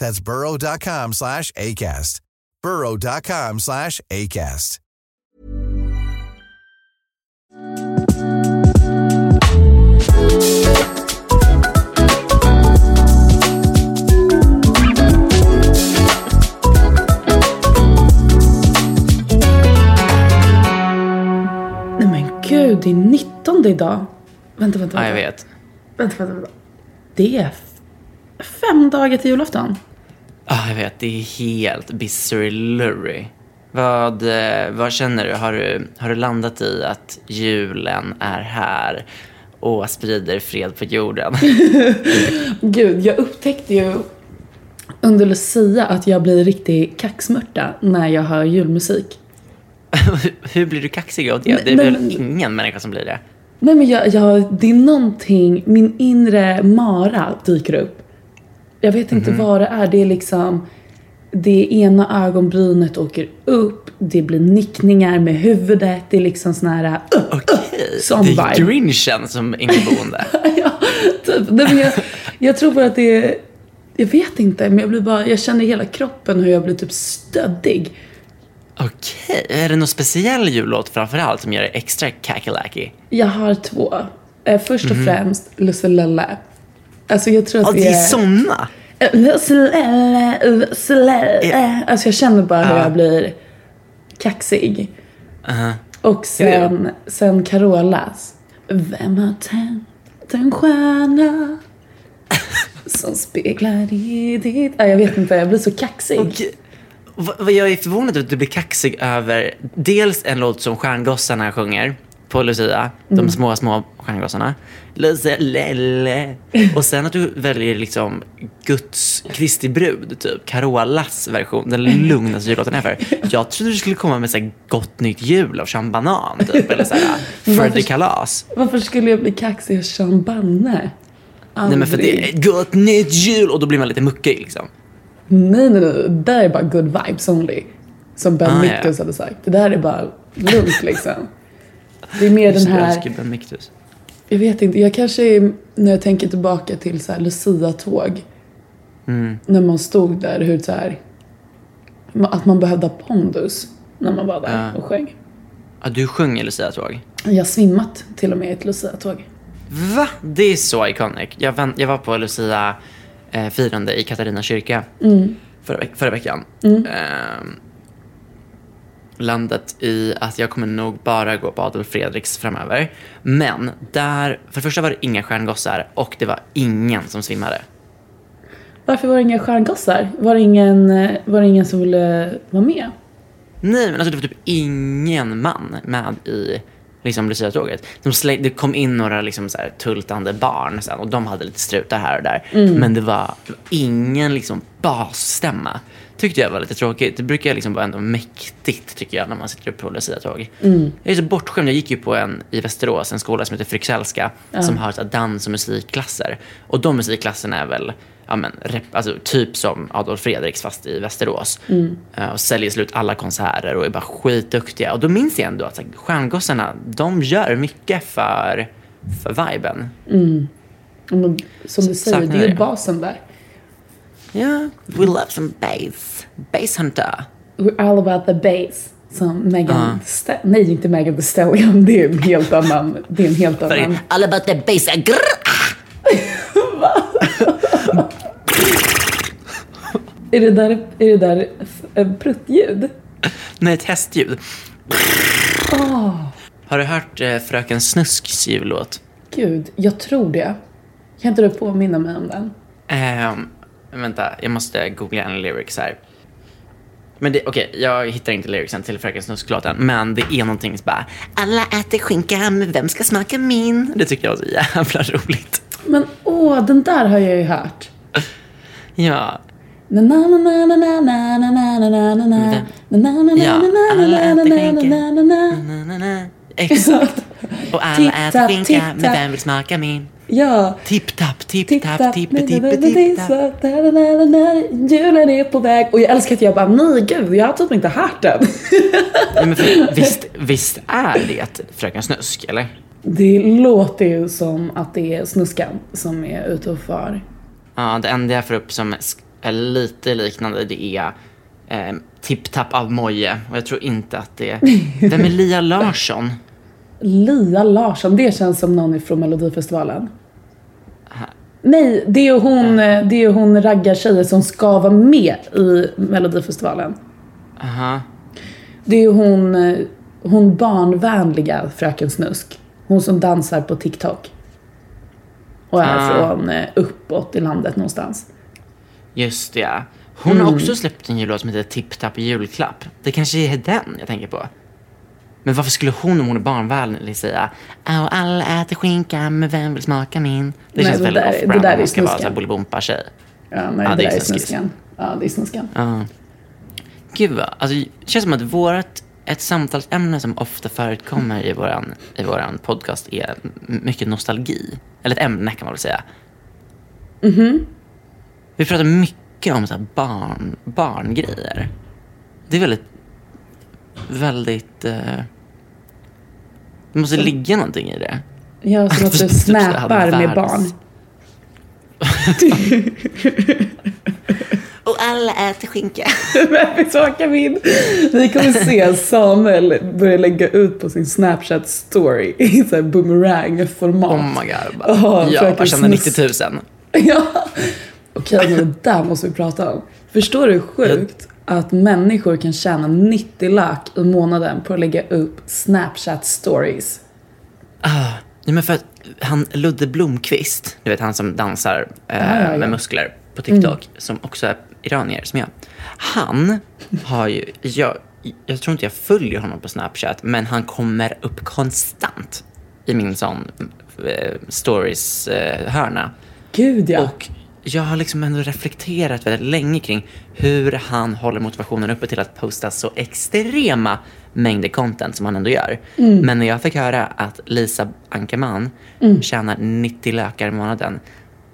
That's burrow.com slash ACAST. burrow.com slash ACAST. Nej men gud, det är 19 idag. Vänta, vänta, Ja, vänta. jag vet. Vänta, vänta, vänta. Det är fem dagar till julafton. Ja, jag vet. Det är helt bizarre vad, eh, vad känner du? Har, du? har du landat i att julen är här och sprider fred på jorden? Gud, jag upptäckte ju under Lucia att jag blir riktigt kaxmörta när jag hör julmusik. Hur blir du kaxig av det? Det är väl men- ingen människa som blir det? Nej men jag, jag, det är någonting, min inre Mara dyker upp. Jag vet inte vad det är, det är liksom det ena ögonbrynet åker upp, det blir nickningar med huvudet, det är liksom sån här... Uh, Okej, sån det är vibe. grinchen som inneboende. ja, typ. Nej, men jag, jag tror bara att det är... Jag vet inte, men jag blir bara... Jag känner i hela kroppen hur jag blir typ stöddig. Okej, är det någon speciell jullåt framförallt som gör det extra kackalacky? Jag har två. Eh, först och främst Lusselelle. Alltså jag tror att det är såna! Alltså jag känner bara hur jag blir kaxig. Och sen, sen Carolas. Vem har tänt en stjärna som speglar i ditt... Ja, jag vet inte, jag blir så kaxig. Vad vad jag är förvånad över att du blir kaxig över dels en låt som stjärngossarna sjunger på Lucia, Mm. de små, små stjärngossarna. Lucia-lelle. Och sen att du väljer liksom Guds Kristi brud, typ Carolas version, den lugnaste jullåten ever. Jag trodde du skulle komma med så här Gott Nytt Jul av Sean Banan, typ, eller så här Freddy Kalas. Varför skulle jag bli kaxig av Sean Banne? Nej men för det är Gott Nytt Jul och då blir man lite muckig liksom. Nej, nej, nej. Det där är bara good vibes only. Som Ben Ah, ja. Mictus hade sagt. Det där är bara lugnt liksom. Det är mer den här... Jag vet inte, jag kanske är, när jag tänker tillbaka till så här Lucia-tåg. Mm. När man stod där, hur så här, Att man behövde pondus när man var där Ja. och sjöng. Ja, du sjunger Lucia-tåg. Jag har svimmat till och med i ett Lucia-tåg. Va? Det är så iconic. Jag, vänt, jag var på Lucia eh, firande i Katarina kyrka förra, veck- förra veckan. Ehm, landat i att jag kommer nog bara gå på Adolf Fredriks framöver. Men där, för det första var det inga stjärngossar och det var ingen som svimmade. Varför var det inga stjärngossar? Var det ingen, eh, var det ingen som ville vara med? Nej, men alltså det var typ ingen man med i liksom Lucia-tåget. De det kom in några liksom så här tultande barn sen, och de hade lite strutar här och där. Men det var ingen liksom basstämma. Tyckte jag var lite tråkigt. Det brukar liksom vara ändå mäktigt tycker jag när man sitter upp på Lucia-tåg. Jag är så bortskämd. Jag gick ju på en i Västerås, en skola som heter Fryxellska som har så dans och musikklasser. Och de musikklasserna är väl ja, men, rep, alltså, typ som Adolf Fredriks fast i Västerås. Eh, och säljer slut alla konserter och är bara skitduktiga. Och då minns jag ändå att så här, stjärngossarna, de gör mycket för, för viben. Men Som du säger, det är ju basen där. Ja, we love some bass. Bass hunter. We're all about the bass. Som Megan Sta- Nej, inte Megan Thee Stallion. Det är en helt annan. Det är en helt annan. All about the bass. Är det där, är det där pruttljud? Nej, ett hästljud. Har du hört eh, Fröken Snusks jullåt? Gud, jag tror det. Kan inte du påminna mig om den? Ehm, vänta, jag måste googla en lyrics här. Men det, okej, jag hittar inte lyricsen till Fröken Snusk-låten, men det är någonting som bara Alla äter skinka, men vem ska smaka min? Det tycker jag var så jävla roligt. Men åh, den där har jag ju hört. Ja, Na na na na na na na na na na na na na na na na na na na na skinka. na na na. na, na, na. Exakt. Och alla äter skinka, men vem vill smaka min? Ja. Tipp-tapp, Tipp, tipp-tapp, tapp, tippe, tippe, tipp-tapp. Julen är på väg. Och jag älskar att jag bara, nej gud, jag har typ inte hört den. Men för, visst, visst är det Fröken Snusk, eller? Det låter ju som att det är Snuskan som är ute och far. Ja, det enda jag får upp som är lite liknande det är eh, Tipp-tapp av Moje. Och jag tror inte att det är... Vem är Lia Larsson? Lia Larsson, det känns som någon ifrån Melodifestivalen. Nej, det är ju hon, det är hon raggartjejen som ska vara med i Melodifestivalen. Aha. Det är ju hon, eh, hon barnvänliga Fröken Snusk. Hon som dansar på TikTok. Och är Ah. från eh, uppåt i landet någonstans. Just det, ja. Hon har också släppt en jullåt som heter Tipp-tapp julklapp. Det kanske är den jag tänker på. Men varför skulle hon, om hon är barnvänlig, säga Åh, alla äter skinka, men vem vill smaka min? Det Nej, känns väldigt off-brand det där om är man ska vara snusken. såhär Bolibompa-tjej. Ja, nej, Ja, det, det är där är. Snuskan. Ja, det är Snuskan. Ja. Gud vad, alltså, det känns som att vårt, ett samtalsämne som ofta förekommer i våran, i våran podcast är mycket nostalgi. Eller ett ämne kan man väl säga. Vi pratar mycket om så barn, barngrejer. Det är väldigt, väldigt... Eh, det måste ligga någonting i det. Ja, som att du Typ så snappar med barn. Och alla äter skinka. Vem vill smaka min? Ni kommer se Samuel börja lägga ut på sin Snapchat story i så här boomerang-format. Oh my god. Bara, Ja, ja, tjänar Snusk. 90 000. Ja. Okej, men det där måste vi prata om. Förstår du hur sjukt att människor kan tjäna 90 lack i månaden på att lägga upp Snapchat stories? Ah, nej men för att han Ludde Blomqvist, du vet han som dansar eh, Ja, ja, ja. med muskler på TikTok, som också är iranier som jag. Han har ju, jag, jag tror inte jag följer honom på Snapchat, men han kommer upp konstant i min sån eh, stories-hörna. Gud ja. Och jag har liksom ändå reflekterat väldigt länge kring hur han håller motivationen uppe till att posta så extrema mängder content som han ändå gör. Men när jag fick höra att Lisa Ankerman tjänar 90 lökar i månaden,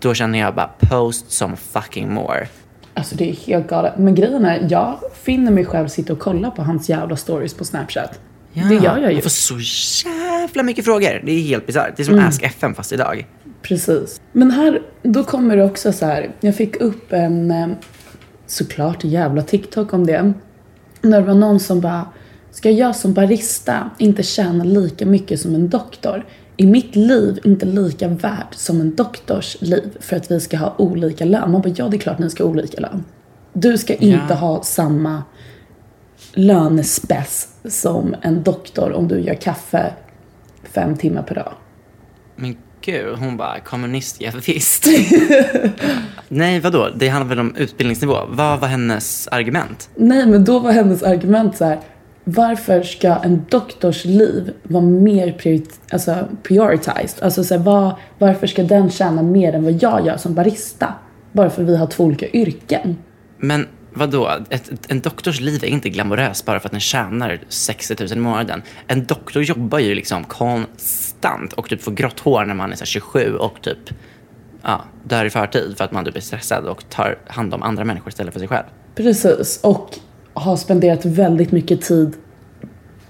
då känner jag bara post som fucking more. Alltså det är helt galet. Men grejen är, jag finner mig själv sitta och kolla på hans jävla stories på Snapchat. det gör jag ju. Man får så jävla mycket frågor. Det är helt bisarrt. Det är som Ask FM fast idag. Precis. Men här, då kommer det också så här. Jag fick upp en, eh, såklart jävla TikTok om det. När det var någon som bara, ska jag som barista inte tjäna lika mycket som en doktor? Är mitt liv inte lika värt som en doktors liv för att vi ska ha olika lön? Man bara, ja det är klart ni ska ha olika lön. Du ska inte ha samma lönespess som en doktor om du gör kaffe fem timmar per dag. Men gud, hon bara kommunist, ja visst. Nej, vadå? Det handlar väl om utbildningsnivå. Vad var hennes argument? Nej, men då var hennes argument så här. Varför ska en doktors liv vara mer priorit- alltså, prioritized? Alltså så här, vad, varför ska den tjäna mer än vad jag gör som barista? Bara för att vi har två olika yrken. Men vadå? Ett, en doktors liv är inte glamoröst bara för att den tjänar 60 000 i månaden. En doktor jobbar ju liksom konstant och typ får grått hår när man är så här 27 och typ ja, dör i förtid för att man typ är stressad och tar hand om andra människor istället för sig själv. Precis, och har spenderat väldigt mycket tid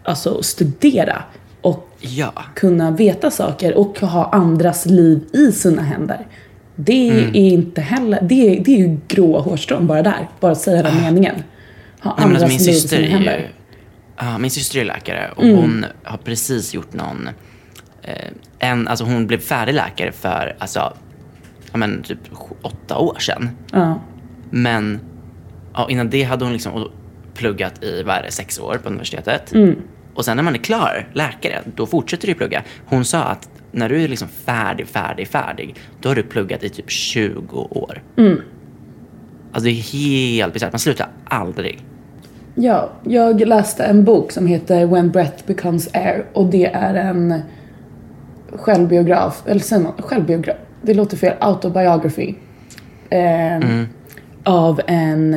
alltså studera och Ja. kunna veta saker och ha andras liv i sina händer. Det Mm. är inte heller, det är, det är ju gråa hårstrån bara där. Bara att säga den meningen. Ha Ah. Nej, men andras alltså, min liv i syster sina händer. ju min syster är läkare och Mm. hon har precis gjort någon... Eh, en, alltså hon blev färdig läkare för alltså, ja, men, typ åtta år sedan. Ja. Men ja, innan det hade hon liksom pluggat i vad är det, sex år på universitetet. Mm. Och sen när man är klar, läkare, då fortsätter du plugga. Hon sa att när du är liksom färdig, färdig, färdig, då har du pluggat i typ 20 år. Mm. Alltså det är helt bisarrt. Man slutar aldrig. Ja, jag läste en bok som heter When Breath Becomes Air och det är en självbiograf, eller säger man självbiograf? Det låter fel, autobiography. Eh, Av en,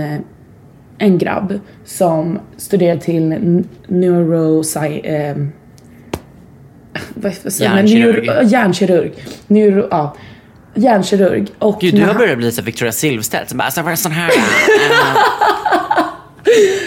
en grabb som studerar till neurosci... Eh, vad säger man? Neuro, hjärnkirurg. Neuro, ja. Hjärnkirurg. Och Gud, du har börjat bli så Victoria Silvstedt. Så bara, alltså, sån här?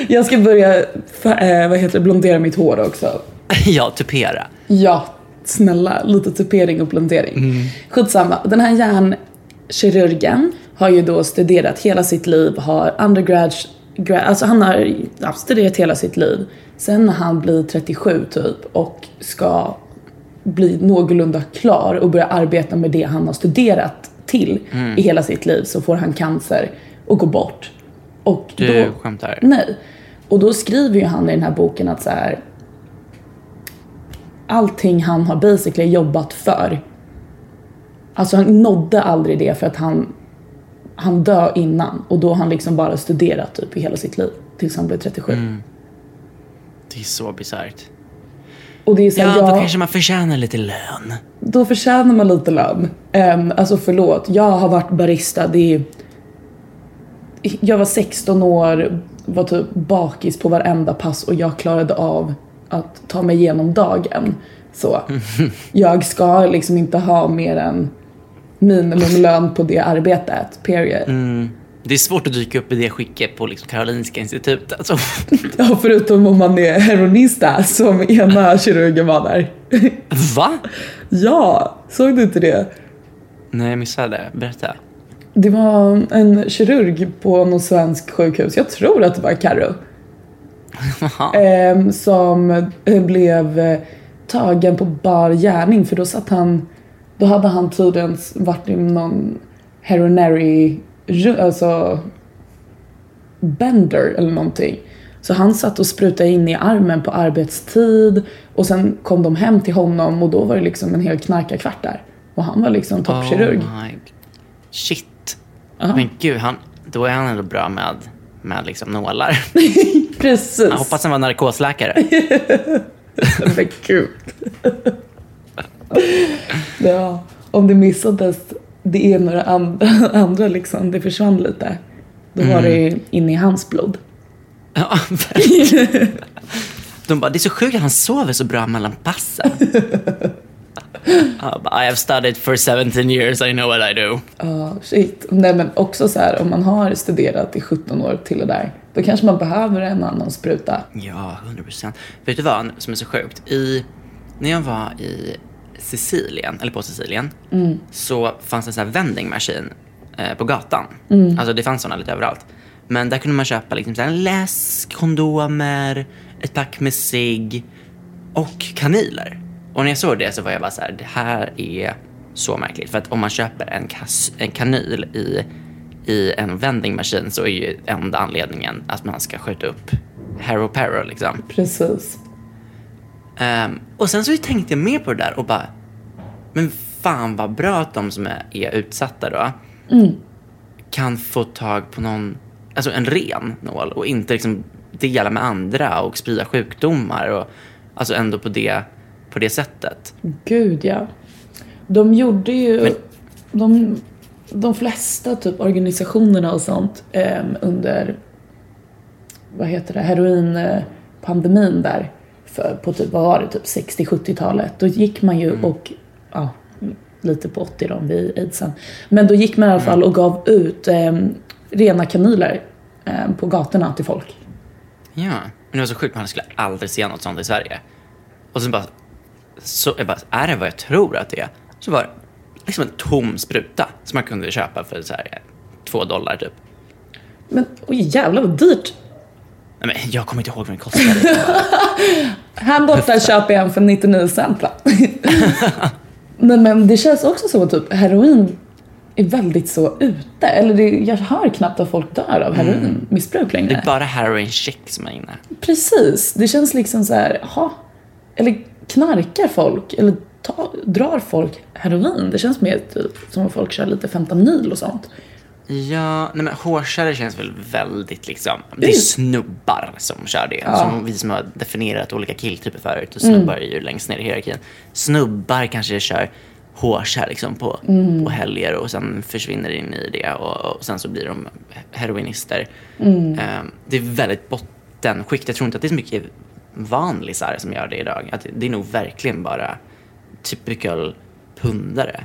Jag ska börja, eh, vad heter det, blondera mitt hår också. ja, tupera. Ja, snälla, lite tupering och blondering. Mm. Skitsamma, den här hjärnkirurgen har ju då studerat hela sitt liv, har undergrad, gra, alltså han har ja, studerat hela sitt liv. Sen när han blir 37 typ och ska bli någorlunda klar och börja arbeta med det han har studerat till i hela sitt liv så får han cancer och går bort. Och Du då, skämtar? Nej. Och då skriver ju han i den här boken att så här, allting han har basically jobbat för. Alltså han nådde aldrig det för att han, han dör innan och då har han liksom bara studerat typ i hela sitt liv tills han blev 37. Det är så bisarrt. Och det är så Ja, här, då jag, kanske man förtjänar lite lön. då förtjänar man lite lön. Um, alltså förlåt, jag har varit barista. Det är, jag var 16 år, var typ bakis på varenda pass och jag klarade av att ta mig igenom dagen. Så jag ska liksom inte ha mer än minimumlön på det arbetet, period. Det är svårt att dyka upp i det skicket på liksom Karolinska institutet. Alltså. Ja, förutom om man är heroinist där, som ena kirurgen var där. Va? ja, såg du inte det? Nej, jag missade. Berätta. Det var en kirurg på något svensk sjukhus, jag tror att det var Carro. Eh, som blev eh, tagen på bar gärning för då satt han, då hade han tydligen varit i någon heroinary, ru- alltså bender eller någonting. Så han satt och sprutade in i armen på arbetstid och sen kom de hem till honom och då var det liksom en hel knarkarkvart där. Och han var liksom toppkirurg. Oh my... Shit. Men gud, han, då är han ändå bra med, med liksom nålar. Precis. Jag hoppas han var narkosläkare. Men gud. ja, om det missades det och det andra, andra liksom, det försvann lite. Då var det inne i hans blod. Ja, verkligen. De bara, det är så sjukt att han sover så bra mellan passen. I have studied for 17 years, I know what I do. Ja, shit. Nej men också så här, om man har studerat i 17 år till det där, då kanske man behöver en annan spruta. Ja, 100 procent. Vet du vad som är så sjukt? I, när jag var i Sicilien, eller på Sicilien, så fanns det en sån här vending machine eh, på gatan. Alltså det fanns såna lite överallt. Men där kunde man köpa liksom så här läsk, kondomer, ett pack med cigg och kanyler. Och när jag såg det så var jag bara så här, det här är så märkligt. För att om man köper en, kas- en kanyl i, i en vending machine så är ju enda anledningen att man ska skjuta upp Harrow Perro liksom. Precis. Ehm, och sen så tänkte jag mer på det där och bara, men fan vad bra att de som är, är utsatta då kan få tag på någon, alltså en ren nål och inte liksom dela med andra och sprida sjukdomar och alltså ändå på det, på det sättet. Gud ja. De gjorde ju, Men- de, de flesta typ organisationerna och sånt em, under, vad heter det, heroinpandemin där. För, på typ, vad var det, typ 60-70-talet. Då gick man ju och, ja, lite på 80 då vid aidsen. Men då gick man i alla fall och gav ut em, rena kanyler em, på gatorna till folk. Ja, men det var så sjukt, man skulle aldrig se något sånt i Sverige. Och så bara, så jag bara, är det vad jag tror att det är? Så var det liksom en tom spruta som man kunde köpa för så här, två dollar typ. Men oj jävlar vad dyrt. Nej, men jag kommer inte ihåg vad den kostade. Här borta köper jag en för 99 cent va? Nej men det känns också så typ heroin är väldigt så ute. Eller det, jag hör knappt att folk dör av heroinmissbruk längre. Det är bara heroin chic som är inne. Precis, det känns liksom så här, ha Eller knarkar folk? Eller ta, drar folk heroin? Det känns mer typ som att folk kör lite fentanyl och sånt. Ja, nej men hårsare känns väl väldigt liksom, det är snubbar som kör det. Som vi som har definierat olika killtyper förut och snubbar är ju längst ner i hierarkin. Snubbar kanske kör hårsar liksom på, på helger och sen försvinner in i det och, och sen så blir de heroinister. Ehm, det är väldigt bottenskikt. Jag tror inte att det är så mycket vanlisar som gör det idag. Att det, är nog verkligen bara typical pundare.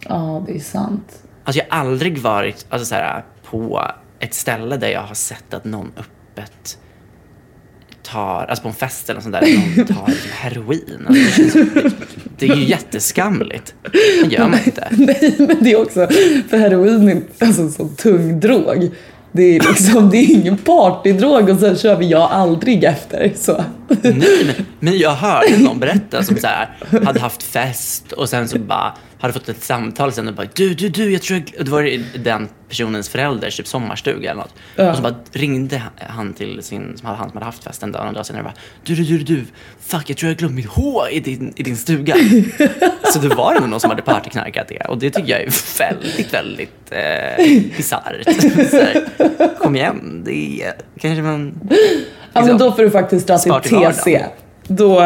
Ja, det är sant. Alltså jag har aldrig varit alltså så här, på ett ställe där jag har sett att någon öppet tar, alltså på en fest eller sånt där, någon tar liksom heroin. Alltså det, känns, det, det är ju jätteskamligt. Det gör man inte. Nej, men det är också, för heroin är alltså en sån tung drog. Det är liksom, det är ingen partydrog och sen kör vi jag aldrig efter. Så. Nej, men, men jag hörde någon berätta som så här, hade haft fest och sen så bara hade fått ett samtal sen och bara du, du, du, jag tror jag... Det var den personens förälders typ sommarstuga eller något. Och så bara ringde han till sin, som hade, han som hade haft festen dagen och dag senare och bara du, du, du, du, fuck jag tror jag glömde mitt hår i din, i din stuga. så det var ändå någon som hade partyknarkat det och det tycker jag är väldigt, väldigt eh, bisarrt. Kom igen, det är kanske man... Ja, men då får du faktiskt dra till. TC. Då,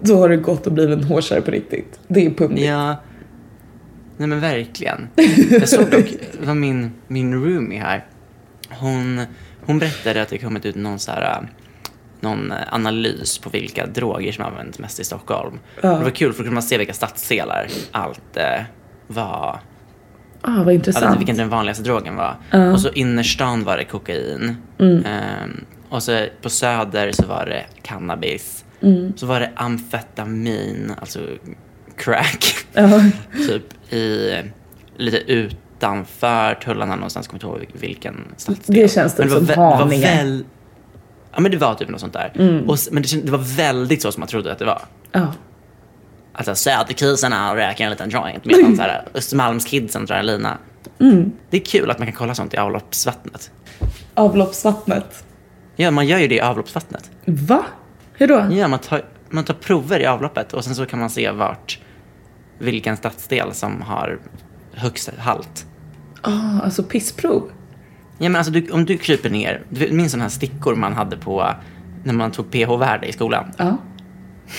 då har det gått att bli en hårsare på riktigt. Det är pundigt. Ja. Nej men verkligen. Jag såg dock, var min, min roomie här. Hon, hon berättade att det kommit ut någon så här, äh, någon äh, analys på vilka droger som används mest i Stockholm. Det var kul för då kunde man se vilka stadsdelar allt eh, var, Ah, vad alltså intressant. vilken den vanligaste drogen var. Och så innerstan var det kokain. Ehm, och så på söder så var det cannabis. Så var det amfetamin, alltså crack. Ja. typ i lite utanför tullarna någonstans, kommer inte ihåg vilken stadsdel. Det känns typ som vä- det var Haninge. väl, Ja men det var typ något sånt där. Och, s- men det, det var väldigt så som man trodde att det var. Ja. Alltså söderkisarna röker en liten joint medan här, Östermalmskidsen drar en lina. Det är kul att man kan kolla sånt i avloppsvattnet. Avloppsvattnet. Ja, man gör ju det i avloppsvattnet. Va? Hur då? Ja, man tar, man tar prover i avloppet och sen så kan man se vart, vilken stadsdel som har högst halt. Ah, alltså pissprov. Ja, men alltså, du, om du kryper ner, du minns sådana här stickor man hade på när man tog pH-värde i skolan? Ja.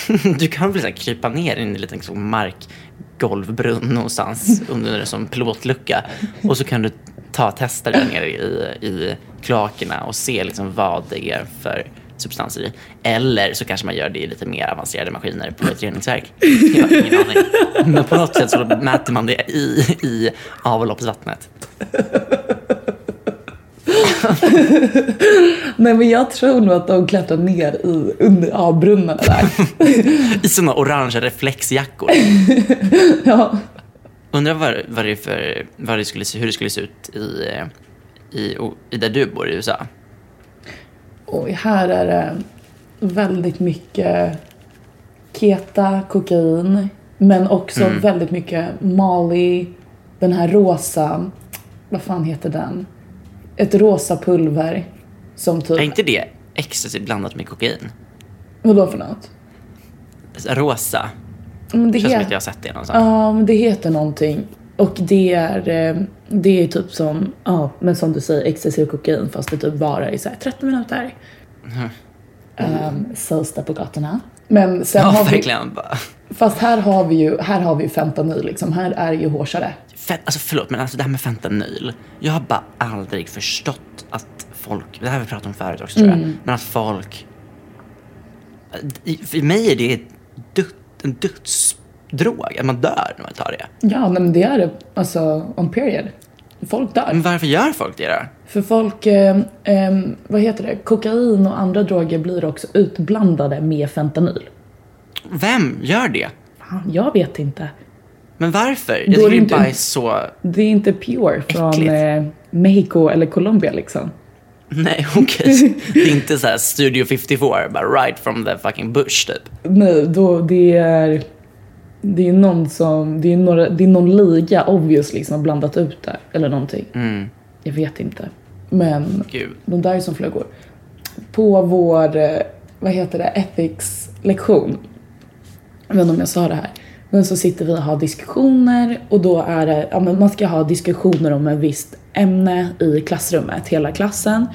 Du kan väl så här, krypa ner i en liten liksom, markgolvbrunn någonstans under en sån plåtlucka och så kan du ta tester där nere i, i kloakerna och se liksom, vad det är för substanser i. Eller så kanske man gör det i lite mer avancerade maskiner på ett reningsverk. Jag har ingen aning. Men på något sätt så mäter man det i, i avloppsvattnet. Nej men jag tror nog att de klättrar ner i under avbrunnarna där. I såna orangea reflexjackor. ja. Undrar vad, vad det är för, vad det skulle, hur det skulle se ut i, i, i där du bor i USA. Och här är det väldigt mycket keta, kokain, men också Mm. väldigt mycket Molly, den här rosa, vad fan heter den? Ett rosa pulver som typ... Är inte det ecstasy blandat med kokain. Vadå för något? Rosa. Men det Känns som att jag har sett det någonstans. Ja, men det heter någonting. Och det är, eh, det är typ som, ja, men som du säger, ecstasy och kokain fast det typ bara är så här 30 minuter. Um, sägs det på gatorna. Men sen Ja, har vi, verkligen. Bara- fast här har vi ju, här har vi ju fentanyl liksom. Här är det ju hårdare. Fent, alltså förlåt, men alltså det här med fentanyl. Jag har bara aldrig förstått att folk, det här har vi pratat om förut också tror jag, men att folk... I- För mig är det död, en dödsdrog, att man dör när man tar det. Ja, nej, men det är det. Alltså, on period. Folk dör. Men varför gör folk det då? För folk, eh, eh, vad heter det, kokain och andra droger blir också utblandade med fentanyl. Vem gör det? Fan, jag vet inte. Men varför? Jag tycker det inte- bara är så... Det är inte pure från eh, Mexiko eller Colombia liksom. Nej, okej. Det är inte så Studio 54, bara right from the fucking bush typ. Nej, då det är... Det är någon som, det är, några, det är någon liga obviously som har blandat ut det. Eller någonting. Jag vet inte. Men Gud. de där är som flugor. På vår, eh, vad heter det, ethics-lektion. Jag vet inte om jag sa det här. Men så sitter vi och har diskussioner och då är det, ja men man ska ha diskussioner om ett visst ämne i klassrummet, hela klassen.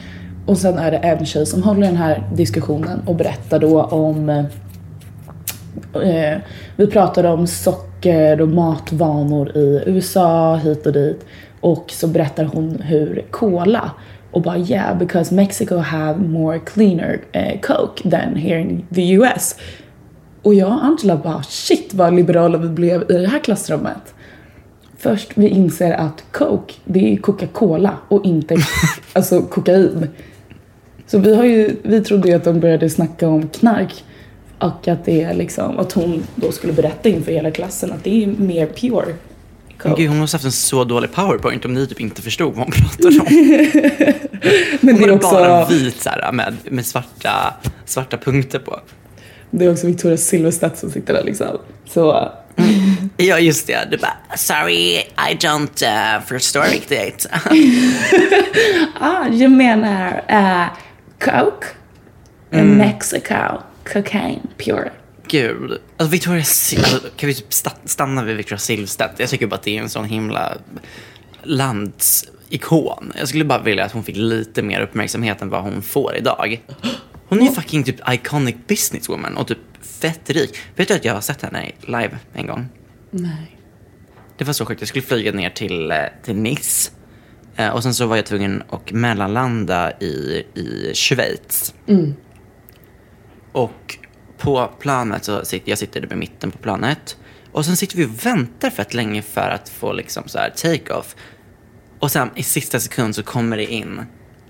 Och sen är det en tjej som håller den här diskussionen och berättar då om eh, vi pratade om socker och matvanor i USA hit och dit. Och så berättar hon hur cola och bara yeah because Mexico have more cleaner eh, coke than here in the US. Och jag och Angela bara shit vad liberala vi blev i det här klassrummet. Först vi inser att coke, det är Coca-Cola och inte alltså kokain. Så vi, har ju, vi trodde ju att de började snacka om knark och att det är liksom, att hon då skulle berätta inför hela klassen att det är mer pure Men gud, hon måste haft en så dålig powerpoint om ni typ inte förstod vad hon pratade om. Men Hon det är hade bara också, vit så här, med, med svarta, svarta punkter på. det är också Victoria Silvstedt som sitter där liksom. Så Ja, just det. Du bara, sorry, I don't uh, förstå riktigt. ah, jag menar uh, coke? Mm. Mexico, cocaine, pure. Gud. Alltså Victoria Sil- alltså, Kan vi typ sta- stanna vid Victoria Silvstedt? Jag tycker bara att det är en sån himla landsikon. Jag skulle bara vilja att hon fick lite mer uppmärksamhet än vad hon får idag. Hon är ju fucking typ iconic businesswoman och typ fett rik. Vet du att jag har sett henne live en gång? Nej. Det var så sjukt. Jag skulle flyga ner till, eh, till Nice. Eh, och sen så var jag tvungen att mellanlanda i, i Schweiz. Och på planet så sitter jag sitter i mitten på planet. Och sen sitter vi och väntar fett länge för att få liksom så här take-off. Och sen i sista sekund så kommer det in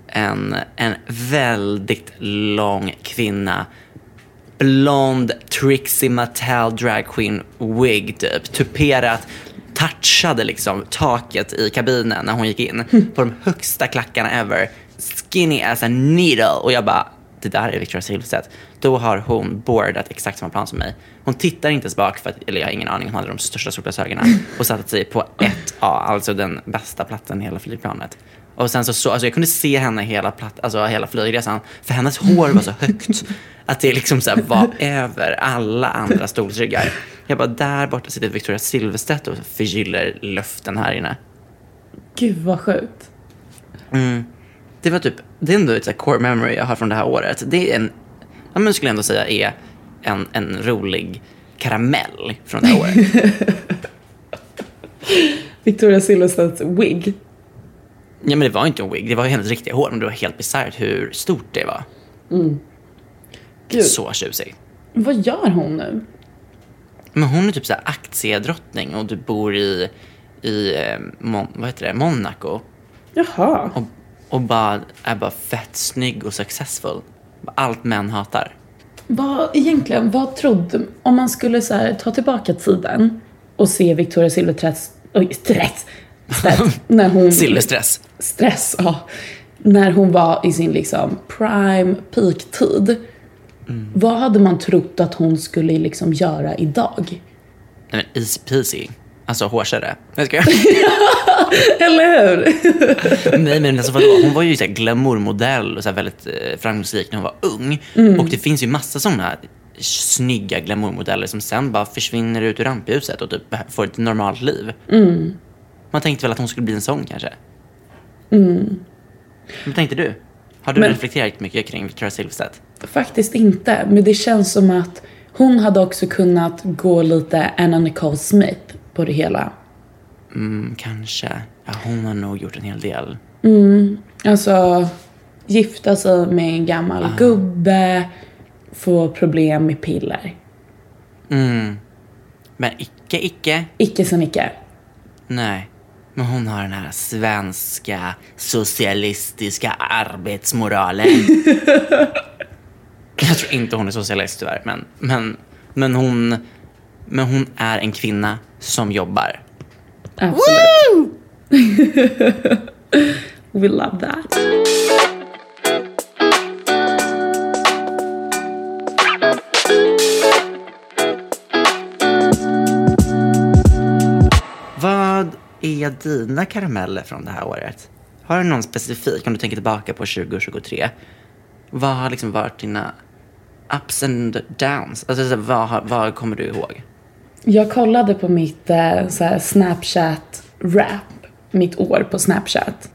en, en väldigt lång kvinna. Blond Trixie Mattel drag queen wig typ. Tuperat. Touchade liksom taket i kabinen när hon gick in. På de högsta klackarna ever. Skinny as a needle. Och jag bara, det där är Victoria Silvstedt. Då har hon boardat exakt samma plan som mig. Hon tittar inte ens bak, för att, eller jag har ingen aning, hon hade de största solglasögonen. Och satte sig på 1A, alltså den bästa platsen i hela flygplanet. Och sen så, så alltså jag kunde se henne hela, platt, alltså hela flygresan, för hennes hår var så högt att det liksom så här var över alla andra stolsryggar. Jag bara, där borta sitter Victoria Silvstedt och förgyller luften här inne. Gud vad sjukt. Det var typ, det är ändå ett så core memory jag har från det här året. Det är en, ja men skulle jag ändå säga är en, en rolig karamell från det här året. Victoria Silvstedts wig. ja men det var inte en wig, det var hennes riktiga hår, men det var helt bisarrt hur stort det var. Gud. Så tjusig. Vad gör hon nu? Men hon är typ så här aktiedrottning och du bor i, i eh, Mon, vad heter det, Monaco. Jaha. Och, och bara, är bara fett snygg och successful. Allt män hatar. Vad egentligen, vad trodde, om man skulle så här, ta tillbaka tiden och se Victoria Silvstedts, oj, stress, Stedt, när hon, Silverstress. stress, ja, när hon var i sin liksom prime peak-tid. Vad hade man trott att hon skulle liksom göra idag? Nej men easy peasy. Alltså hårsare. Jag ska. Eller hur? Nej men alltså vadå? Hon var ju så här glamourmodell och så väldigt eh, framgångsrik när hon var ung. Och det finns ju massa sådana snygga glamourmodeller som sen bara försvinner ut ur rampljuset och typ får ett normalt liv. Man tänkte väl att hon skulle bli en sån kanske? Vad tänkte du? Har du Men- reflekterat mycket kring Victoria Silvstedt? Faktiskt inte, men det känns som att hon hade också kunnat gå lite Anna Nicole Smith på det hela. Mm, kanske. Ja, hon har nog gjort en hel del. Alltså, gifta sig med en gammal gubbe, få problem med piller. Mm. Men icke, icke. Icke som icke. Nej. Men hon har den här svenska socialistiska arbetsmoralen. Jag tror inte hon är socialist tyvärr, men, men, men, hon, men hon är en kvinna som jobbar. Absolut. We love that. Vad är dina karameller från det här året? Har du någon specifik, om du tänker tillbaka på 2023? Vad har liksom varit dina ups and downs? Alltså, så vad, vad kommer du ihåg? Jag kollade på mitt eh, Snapchat-rap, mitt år på Snapchat.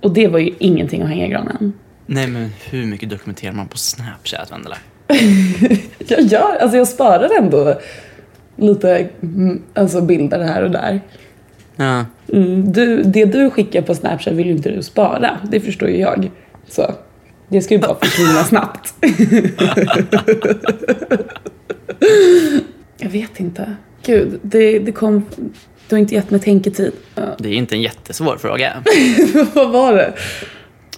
Och det var ju ingenting att hänga i granen. Nej, men hur mycket dokumenterar man på Snapchat, Vendela? Jag gör, alltså jag sparar ändå lite mm, alltså bilder här och där. Ja. Mm, du, det du skickar på Snapchat vill ju inte du spara, det förstår ju jag. Så det ska ju bara försvinna snabbt. jag vet inte. Gud, det, det kom... Du har inte gett mig tänketid. Det är inte en jättesvår fråga. Vad var det?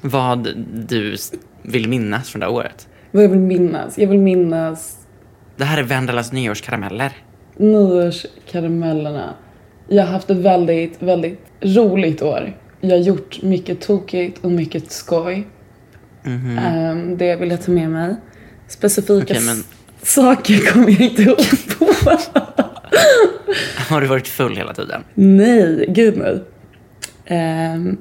Vad du vill minnas från det här året? Vad jag vill minnas? Jag vill minnas Det här är Vendelas nyårskarameller. nyårskaramellerna. Jag har haft ett väldigt, väldigt roligt år. Jag har gjort mycket tokigt och mycket skoj. Ehm, det vill jag ta med mig. Specifika Okej, men- saker kommer jag inte ihåg på. Har du varit full hela tiden? nej, gud nej. Ehm,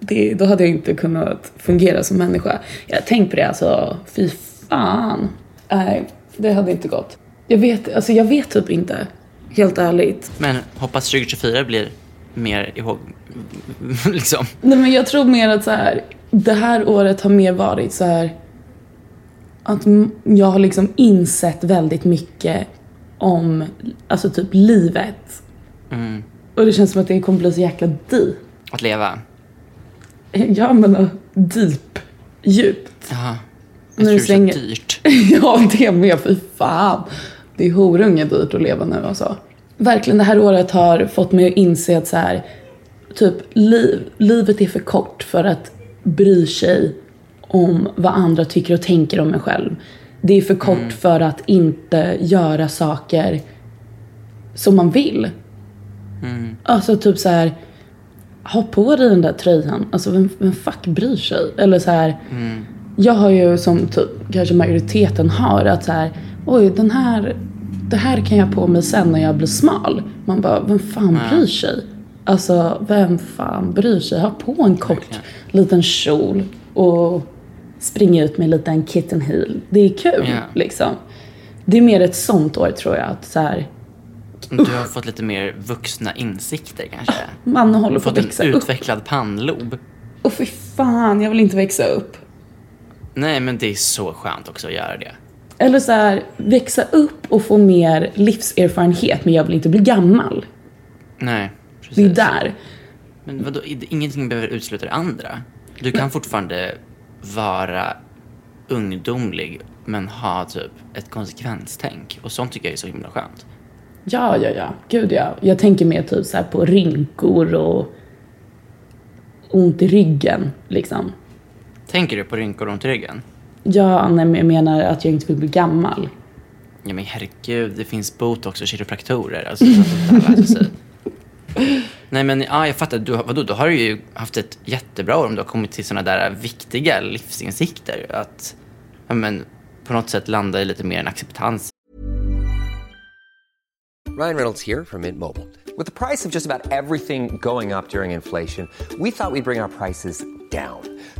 det, då hade jag inte kunnat fungera som människa. Jag tänkt på det alltså, fy fan. Nej, det hade inte gått. Jag vet, alltså jag vet typ inte. Helt ärligt. Men hoppas 2024 blir mer ihåg... liksom. Nej men jag tror mer att så här, det här året har mer varit så här att jag har liksom insett väldigt mycket om, alltså typ livet. Mm. Och det känns som att det kommer bli så jäkla deep. Att leva. Ja men uh, deep. Djupt. Jaha. Jag tror du det är dyrt. ja det med, fy fan. Det är horunge dyrt att leva nu alltså. Verkligen det här året har fått mig att inse att så här, typ liv, livet är för kort för att bry sig om vad andra tycker och tänker om en själv. Det är för kort för att inte göra saker som man vill. Alltså typ så här, ha på dig den där tröjan. Alltså vem, vem fuck bryr sig? Eller så här, jag har ju som typ kanske majoriteten har att så här, oj den här, det här kan jag ha på mig sen när jag blir smal. Man bara, vem fan bryr sig? Alltså vem fan bryr sig? Ha på en kort liten kjol och springa ut med en liten kitten heel. Det är kul Ja. liksom. Det är mer ett sånt år tror jag. Att så här, Du har fått lite mer vuxna insikter kanske. man håller på Fått att en växa upp. utvecklad pannlob. Och fy fan, jag vill inte växa upp. Nej, men det är så skönt också att göra det. Eller så här, växa upp och få mer livserfarenhet men jag vill inte bli gammal. Nej, Det är precis. där. Men vadå, ingenting behöver utesluta det andra. Du kan fortfarande vara ungdomlig men ha typ ett konsekvenstänk. Och sånt tycker jag är så himla skönt. Ja, ja, ja. Gud ja. Jag tänker mer typ så på rynkor och ont i ryggen liksom. Tänker du på rynkor runt ryggen? Ja, nej, men jag menar att jag inte vill bli gammal. Ja men herregud, det finns botox och kiropraktorer. Alltså, så att det där sig. Nej men ja, jag fattar. Du, vadå, då har du ju haft ett jättebra år om du har kommit till sådana där viktiga livsinsikter. Att ja, men, på något sätt landa i lite mer en acceptans Ryan Reynolds här från Mint Mobile. Med priset på nästan allt som går upp under inflationen, trodde vi att vi skulle bring våra priser. down.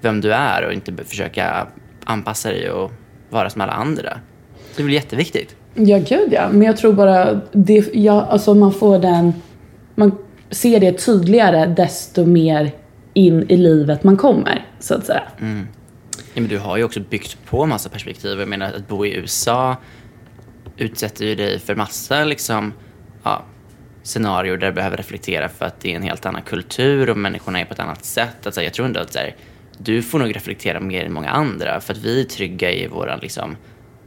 vem du är och inte försöka anpassa dig och vara som alla andra. Det är väl jätteviktigt. Ja, gud ja. Men jag tror bara, det, ja, alltså man får den, man ser det tydligare desto mer in i livet man kommer, så att säga. Ja, men du har ju också byggt på massa perspektiv. Jag menar att bo i USA utsätter ju dig för massa liksom, ja, scenarier där du behöver reflektera för att det är en helt annan kultur och människorna är på ett annat sätt. Alltså, jag tror ändå att så här, du får nog reflektera mer än många andra för att vi är trygga i vår liksom,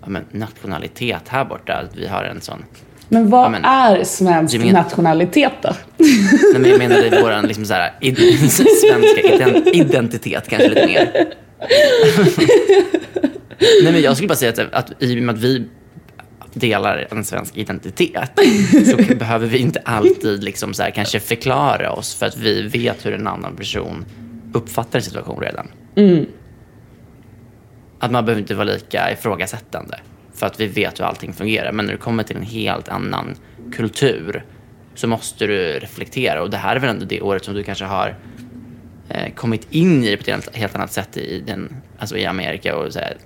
ja, men, nationalitet här borta. Att vi har en sån... Men vad Ja, men- är svensk men- nationalitet då? Nej, men jag menar i vår liksom, så här, id- svenska ident- identitet kanske lite mer. Nej, men jag skulle bara säga att, att i och med att vi delar en svensk identitet så behöver vi inte alltid liksom så här, kanske förklara oss för att vi vet hur en annan person uppfattar en situation redan. Att man behöver inte vara lika ifrågasättande för att vi vet hur allting fungerar. Men när du kommer till en helt annan kultur så måste du reflektera. Och det här är väl ändå det året som du kanske har eh, kommit in i det på ett helt, helt annat sätt i, den, alltså i Amerika och så här,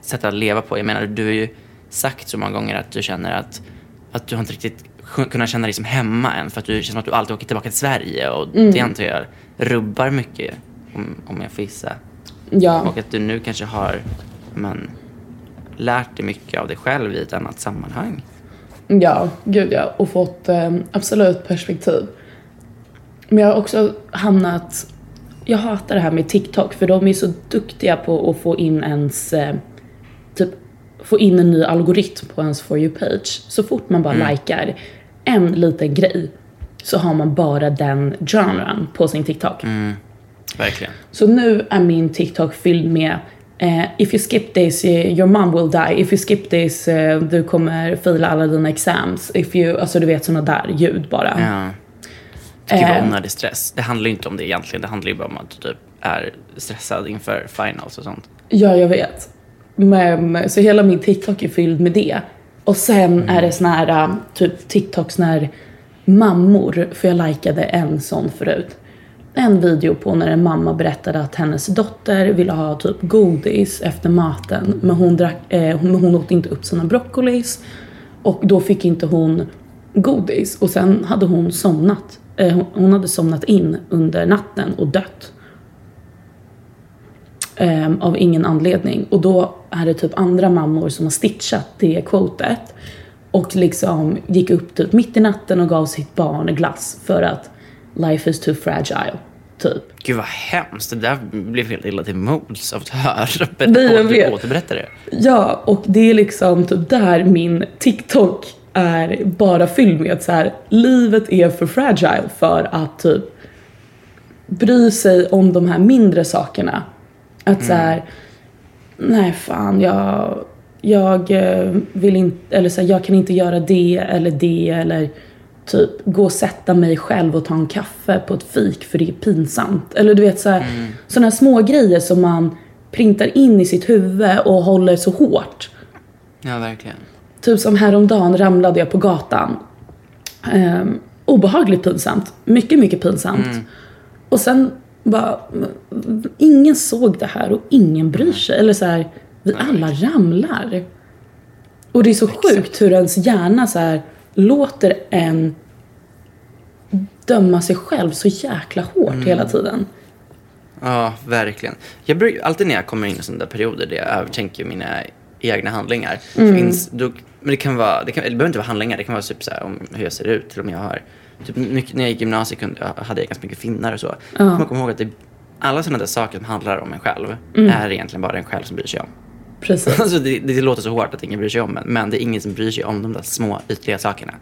sätt att leva på. Jag menar, du har ju sagt så många gånger att du känner att, att du har inte riktigt kunnat känna dig som hemma än för att du känns som att du alltid åker tillbaka till Sverige och det antar jag rubbar mycket om, om jag får gissa. Ja, Och att du nu kanske har men, lärt dig mycket av dig själv i ett annat sammanhang. ja, gud ja. Och fått eh, absolut perspektiv. Men jag har också hamnat... Jag hatar det här med TikTok för de är så duktiga på att få in ens... Eh, typ få in en ny algoritm på ens For You-page. Så fort man bara likar en liten grej så har man bara den genren på sin TikTok. Verkligen. Så nu är min TikTok fylld med eh, If you skip this, eh, your mom will die. If you skip this, eh, du kommer fila alla dina exams. If you, alltså du vet såna där ljud bara. Ja. Eh. jag onödig stress. Det handlar ju inte om det egentligen. Det handlar ju bara om att du typ är stressad inför finals och sånt. Ja, jag vet. Men, så hela min TikTok är fylld med det. Och sen är det såna här, äh, typ TikToks när mammor, för jag likade en sån förut. En video på när en mamma berättade att hennes dotter ville ha typ godis efter maten. Men hon, drack, eh, men hon åt inte upp sina broccolis. Och då fick inte hon godis. Och sen hade hon somnat. Eh, hon hade somnat in under natten och dött ehm, av ingen anledning. Och då är det typ andra mammor som har stitchat det quotet och liksom gick upp typ mitt i natten och gav sitt barn glass för att life is too fragile, typ. Gud vad hemskt. Det där blev helt illa till mods av att höra. Nej, jag Du vet. återberättar det. Ja, och det är liksom typ där min TikTok är bara fylld med att så här, livet är för fragile för att typ bry sig om de här mindre sakerna. Att så här, nej fan jag, jag eh, vill inte, eller så här, jag kan inte göra det eller det eller typ gå och sätta mig själv och ta en kaffe på ett fik för det är pinsamt. Eller du vet så här, Mm. sådana små grejer som man printar in i sitt huvud och håller så hårt. Ja, verkligen. Typ som häromdagen ramlade jag på gatan. Um, obehagligt pinsamt. Mycket, mycket pinsamt. Och sen bara, mm, ingen såg det här och ingen bryr sig. Eller så här, vi alla ramlar. Och det är så sjukt hur ens hjärna så här låter en döma sig själv så jäkla hårt hela tiden. Ja, verkligen. Jag brukar, alltid när jag kommer in i sådana där perioder där jag övertänker mina egna handlingar. Mm. Finns, då, men det kan vara, det, kan, det behöver inte vara handlingar, det kan vara typ så här, om hur jag ser ut, till om jag har, typ mycket, när jag gick i gymnasiet kunde, hade jag ganska mycket finnar och så. Ja. Man kommer ihåg att det, alla sådana där saker som handlar om en själv är egentligen bara en själv som bryr sig om. Precis. Alltså det, det låter så hårt att ingen bryr sig om en, men det är ingen som bryr sig om de där små ytliga sakerna.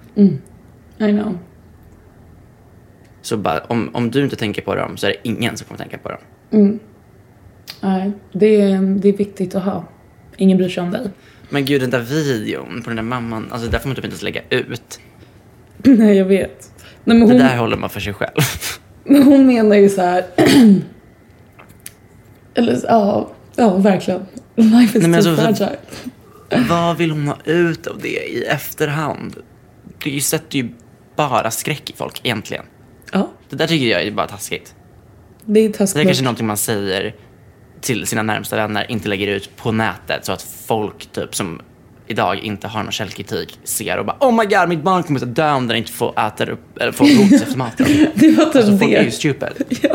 I know. Så bara, om, om du inte tänker på dem så är det ingen som kommer tänka på dem. Nej, det är, det är viktigt att ha. Ingen bryr sig om dig. Men gud, den där videon på den där mamman, alltså där får man typ inte ens lägga ut. Nej, jag vet. Nej, men Det hon, där håller man för sig själv. men hon menar ju så här. Eller ja, ja verkligen. Life is Nej, men too alltså, fragile. Vad vill hon ha ut av det i efterhand? Det sätter ju bara skräck i folk egentligen. Ja, Det där tycker jag är bara taskigt. det är Det är taskigt. kanske någonting man säger till sina närmsta vänner, inte lägger ut på nätet så att folk typ som idag inte har någon källkritik ser och bara Oh my god, mitt barn kommer att dö om den inte får äta upp, eller får godis efter maten. Det var typ Alltså folk är ju det. stupid.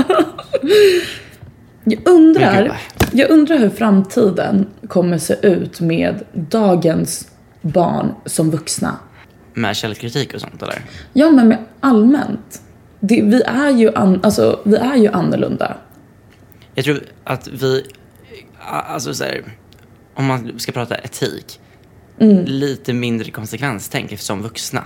Jag Men undrar, jag undrar hur framtiden kommer se ut med dagens barn som vuxna. Med källkritik och sånt eller? Ja, men med allmänt. Det, vi, är ju an, alltså, vi är ju annorlunda. Jag tror att vi, alltså så här, om man ska prata etik, lite mindre konsekvenstänk som vuxna.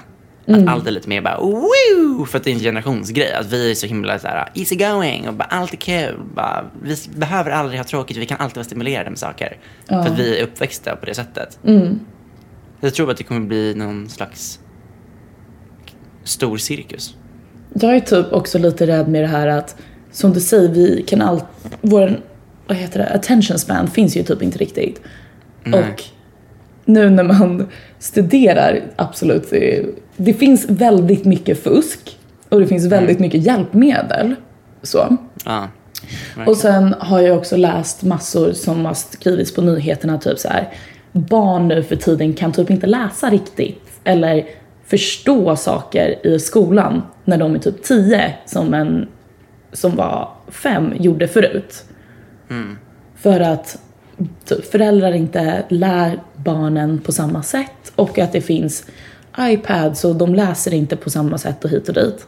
Att allt är lite mer bara woo! För att det är en generationsgrej. Att vi är så himla så här, easy going och bara allt är kul. Bara, vi behöver aldrig ha tråkigt, vi kan alltid vara stimulerade med saker. För att vi är uppväxta på det sättet. Jag tror att det kommer bli någon slags stor cirkus. Jag är typ också lite rädd med det här att, som du säger, vi kan allt, vår, vad heter det, attention span finns ju typ inte riktigt. Och nu när man studerar, absolut, det, finns väldigt mycket fusk och det finns väldigt mycket hjälpmedel. Så. Ja. Och sen har jag också läst massor som har skrivits på nyheterna, typ så här. Barn nu för tiden kan typ inte läsa riktigt eller förstå saker i skolan när de är typ 10 som en som var fem gjorde förut. För att föräldrar inte lär barnen på samma sätt och att det finns iPads och de läser inte på samma sätt och hit och dit.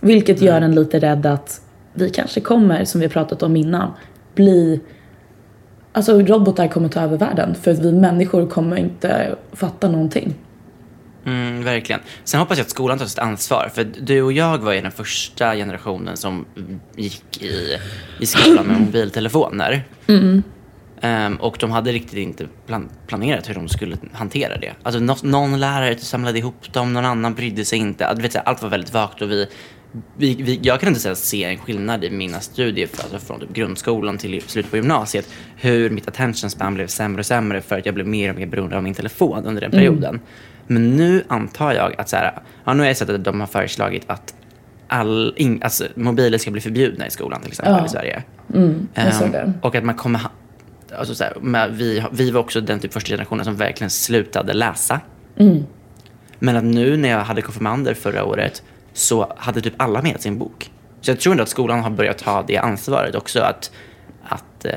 Vilket gör en lite rädd att vi kanske kommer, som vi pratat om innan, bli... Alltså robotar kommer ta över världen för att vi människor kommer inte fatta någonting. Mm, verkligen. Sen hoppas jag att skolan tar sitt ansvar. För du och jag var ju den första generationen som gick i, i skolan med mobiltelefoner. Ehm, och de hade riktigt inte plan- planerat hur de skulle hantera det. Alltså nå- någon lärare samlade ihop dem, någon annan brydde sig inte. Du vet, allt var väldigt vagt och vi, vi, vi, jag kan inte ens se en skillnad i mina studier alltså från typ grundskolan till slutet på gymnasiet. Hur mitt attention span blev sämre och sämre för att jag blev mer och mer beroende av min telefon under den perioden. Men nu antar jag att så här, ja, nu har jag sett att de har föreslagit att all, in, alltså, mobiler ska bli förbjudna i skolan till exempel Ja. i Sverige. Ehm, det. och att man kommer ha, alltså så här, vi, vi var också den typ första generationen som verkligen slutade läsa. Men att nu när jag hade konfirmander förra året så hade typ alla med sin bok. Så jag tror ändå att skolan har börjat ta det ansvaret också att, att eh,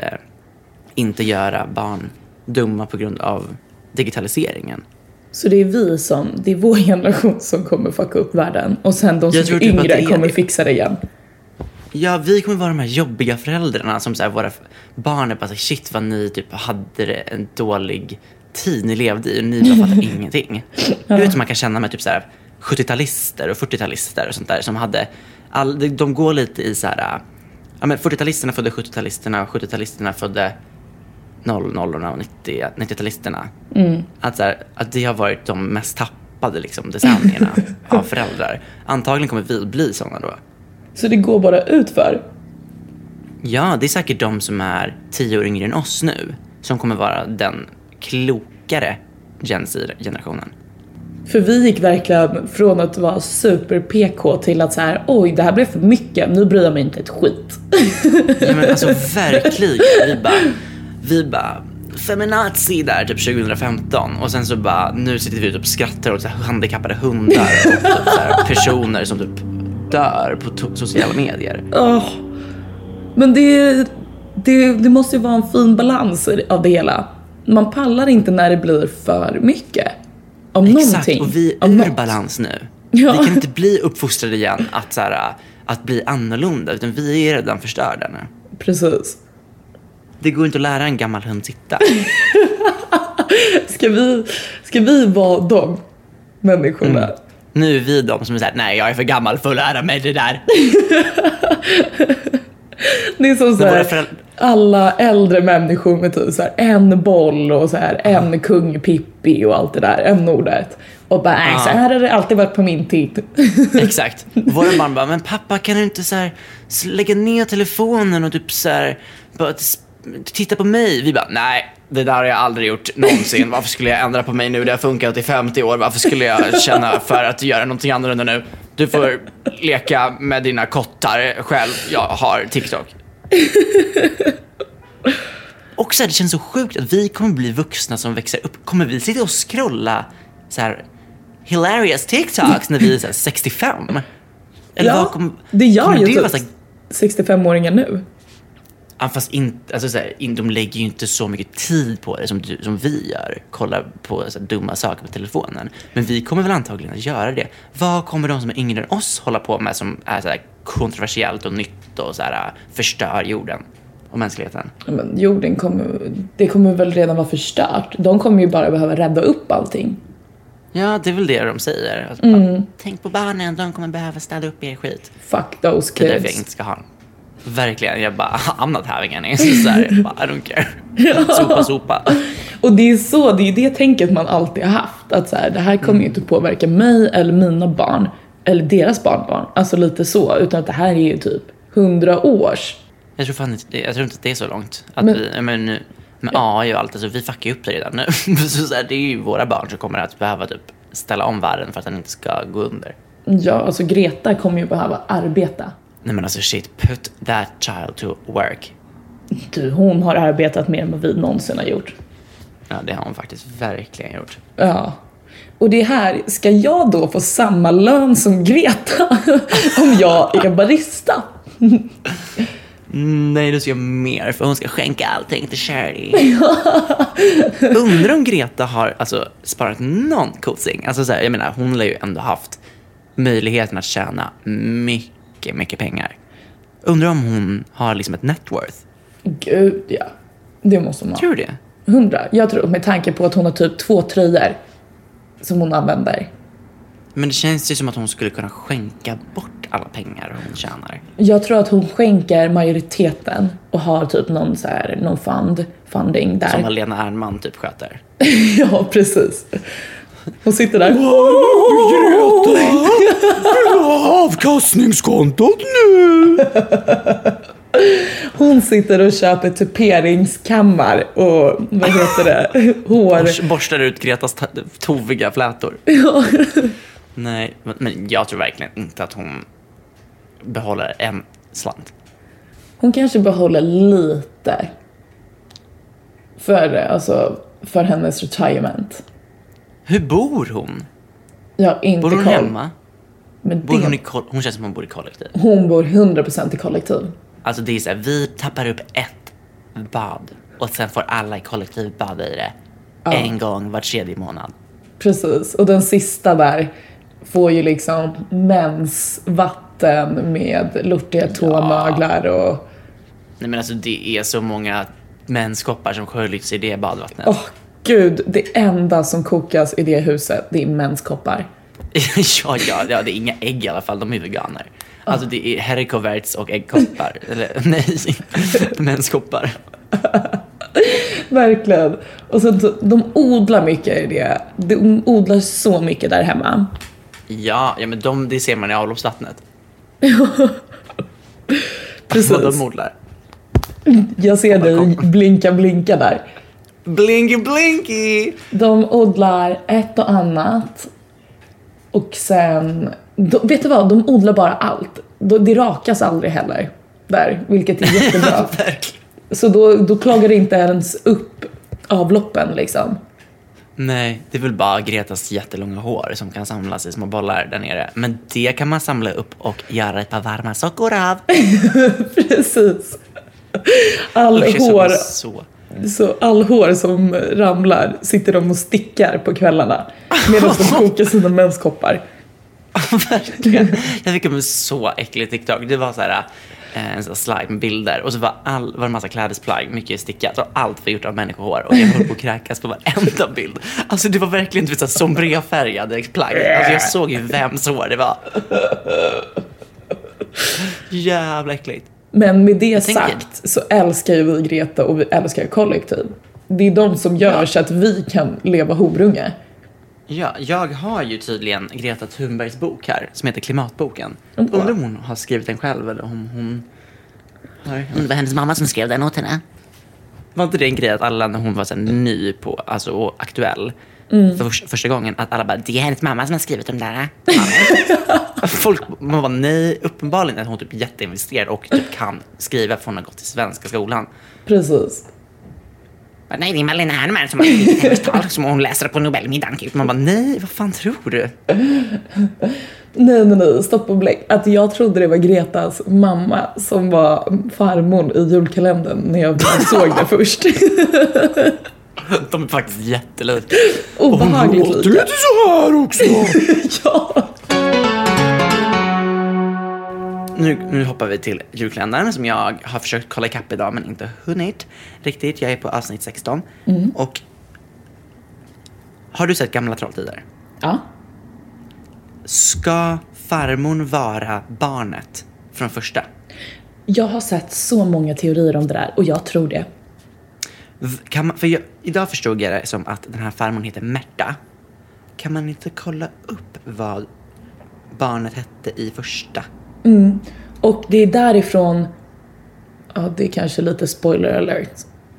inte göra barn dumma på grund av digitaliseringen. Så det är vi som, det är vår generation som kommer fucka upp världen och sen de som är typ yngre är kommer det. fixa det igen. Ja, vi kommer vara de här jobbiga föräldrarna som så här, våra barn är bara så här, shit vad ni typ hade en dålig tid ni levde i och ni bara fattar ingenting. Du vet hur man kan känna med typ så här 70-talister och 40-talister och sånt där som hade, all, de, går lite i så här, ja men 40-talisterna födde 70-talisterna och 70-talisterna födde 00 och 90 90-talisterna. Att, så här, att det har varit de mest tapp, tappade liksom decennierna av föräldrar. Antagligen kommer vi bli sådana då. Så det går bara utför. Ja, det är säkert de som är tio år yngre än oss nu som kommer vara den klokare Gen Z-generationen. För vi gick verkligen från att vara super PK till att så här, oj det här blev för mycket, nu bryr jag mig inte ett skit. Ja, men alltså verkligen. Vi bara, vi bara feminazi där typ 2015 och sen så bara nu sitter vi och skrattar åt så här handikappade hundar och typ så här personer som typ dör på sociala medier. Åh. Men det, det, det måste ju vara en fin balans av det hela. Man pallar inte när det blir för mycket. Om Exakt, någonting. och vi är ur balans nu. Ja. Vi kan inte bli uppfostrade igen att, så här, att bli annorlunda utan vi är redan förstörda nu. Precis. Det går inte att lära en gammal hund sitta. Ska vi, ska vi vara de människorna? Mm. Nu är vi de som är såhär, nej jag är för gammal för att lära mig det där. Det är som så Men våra här, föräldrar- alla äldre människor med typ så här en boll och så här en kung Pippi och allt det där, en ordet. Och bara, nej, så här har det alltid varit på min tid. Exakt. Våra barn bara, men pappa kan du inte så här, lägga ner telefonen och typ så här, bara titta på mig? Vi bara, nej, det där har jag aldrig gjort någonsin. Varför skulle jag ändra på mig nu? Det har funkat i 50 år. Varför skulle jag känna för att göra någonting annorlunda nu? Du får leka med dina kottar själv. Jag har TikTok. Och så här, det känns så sjukt att vi kommer bli vuxna som växer upp. Kommer vi sitta och scrolla så här hilarious TikToks när vi är så här 65? Eller vad ja, kommer, det gör ju typ vara så här, 65-åringar nu. Fast inte, alltså så här, in, de lägger ju inte så mycket tid på det som, du, som vi gör. Kolla på så här, dumma saker på telefonen. Men vi kommer väl antagligen att göra det. Vad kommer de som är yngre än oss hålla på med som är så här, kontroversiellt och nytt och så här, förstör jorden och mänskligheten? Men jorden kommer, det kommer väl redan vara förstört. De kommer ju bara behöva rädda upp allting. Ja, det är väl det de säger. Alltså, Mm. bara, Tänk på barnen, de kommer behöva städa upp er skit. Fuck those Det är därför jag kids. inte ska ha dem. Verkligen, jag bara, I'm not having any. Så här, bara, I don't care. Sopa, sopa. Och det är så, det är det tänket man alltid har haft. Att så här, det här kommer ju inte påverka mig eller mina barn. Eller deras barnbarn. Alltså lite så. Utan att det här är ju typ hundra års. Jag tror fan inte, jag tror inte att det är så långt. Att Men- vi, men nu, med AI och allt, alltså, vi fuckar ju upp det redan nu. så, så här, det är ju våra barn som kommer att behöva typ, ställa om världen för att den inte ska gå under. Ja, alltså Greta kommer ju behöva arbeta. Nej men alltså shit, put that child to work. Du, hon har arbetat mer än vad vi någonsin har gjort. Ja, det har hon faktiskt verkligen gjort. Ja. Och det här, ska jag då få samma lön som Greta om jag är barista? Nej, du ska mer för hon ska skänka allting till charity. Undrar om Greta har alltså, sparat någon kosing. Alltså, så här, jag menar, hon har ju ändå haft möjligheten att tjäna mycket, mycket pengar. Undrar om hon har liksom ett net worth. Gud ja. Det måste hon ha. Tror du det? Hundra. Jag tror med tanke på att hon har typ två tröjor som hon använder. Men det känns ju som att hon skulle kunna skänka bort alla pengar hon tjänar. Jag tror att hon skänker majoriteten och har typ någon så här, någon fund, funding där. Som Helena Ernman typ sköter. ja, precis. Hon sitter där. Avkastningskontot nu! Hon sitter och köper tuperingskammar och vad heter det? Hår. Bors- Borstar ut Gretas ta- toviga flätor. Ja. Nej, men- men jag tror verkligen inte att hon behåller en slant. Hon kanske behåller lite. För, alltså, för hennes retirement. Hur bor hon? Har inte Bor hon koll. hemma? Men Bor det, hon, i hon känns som hon bor i kollektiv. hon bor 100% i kollektiv. Alltså det är så här, vi tappar upp ett bad och sen får alla i kollektivet bada i det en gång var tredje månad. Precis. Och den sista där får ju liksom mensvatten med lortiga tånaglar och... Nej men alltså det är så många menskoppar som sköljts i det badvattnet. Åh gud, det enda som kokas i det huset, det är menskoppar. ja, ja, ja, det är inga ägg i alla fall, de är veganer. Alltså det är haricots och äggkoppar. Eller nej, menskoppar. Verkligen. Och sen så, de odlar mycket i det. De odlar så mycket där hemma. Ja, ja men de, det ser man i avloppsvattnet. Precis. Vad de odlar. Jag ser dig blinka blinka där. Blinky blinky! De odlar ett och annat. Och sen, de, vet du vad? De odlar bara allt. De- Det rakas aldrig heller. Där, vilket är jättebra. Så då, då klagar det inte ens upp avloppen liksom. Nej, det är väl bara Gretas jättelånga hår som kan samlas i små bollar där nere. Men det kan man samla upp och göra ett par varma sockor av. Precis. All Usch, hår, Så. Så all hår som ramlar sitter de och stickar på kvällarna. Medan de kokar sina menskoppar. Verkligen. Jag fick en så äcklig TikTok. Det var så här, eh, en sån slide med bilder och så var, all, var det en massa klädesplagg, mycket stickat och allt var gjort av människohår och jag höll på att kräkas på varenda bild. Alltså det var verkligen här sombréfärgade plagg. Alltså jag såg ju vems hår det var. Jävla äckligt. Men med det sagt så älskar ju vi Greta och vi älskar kollektiv. Det är de som gör så att vi kan leva horunge. Ja, jag har ju tydligen Greta Thunbergs bok här som heter Klimatboken. Mm. Undrar om hon har skrivit den själv eller om hon har... Om det var hennes mamma som skrev den åt henne. Var inte det en grej att alla när hon var så ny på, alltså och aktuell Mm. för förs- första gången att alla bara det är hennes mamma som har skrivit de där. Folk, man bara nej, uppenbarligen är hon typ jätteinvesterad och typ kan skriva för hon har gått i svenska skolan. Precis. Bara, Nej, det är Malena Ernman som har skrivit hennes tal som hon läser på Nobelmiddagen. Typ. Man bara nej, vad fan tror du? Nej, nej, nej, stopp och bläck. Att jag trodde det var Gretas mamma som var farmor i julkalendern när jag såg det först. De är faktiskt jättelika. Obehagligt lika. lite så här också. ja. Nu, nu hoppar vi till julkalendern som jag har försökt kolla ikapp idag men inte hunnit riktigt. Jag är på avsnitt 16. Och har du sett Gamla Trolltider? ja. Ska farmor vara barnet från första? Jag har sett så många teorier om det där och jag tror det. Man, för jag, idag förstod jag det som att den här farmor heter Märta. Kan man inte kolla upp vad barnet hette i första? Och det är därifrån, ja det är kanske lite spoiler alert,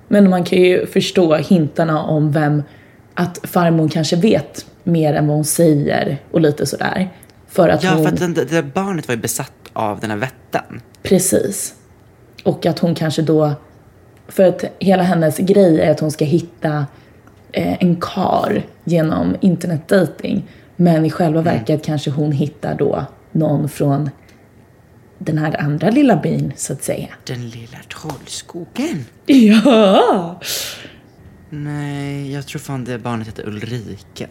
men man kan ju förstå hintarna om vem, att farmor kanske vet mer än vad hon säger och lite sådär. För att Ja, hon, för att den, det där barnet var ju besatt av den här vätten. precis. Och att hon kanske då, för att hela hennes grej är att hon ska hitta eh, en kar genom internetdating. Men i själva verket kanske hon hittar då någon från den här andra lilla byn så att säga. Den lilla trollskogen. Ja! Nej, jag tror fan det barnet hette Ulrika.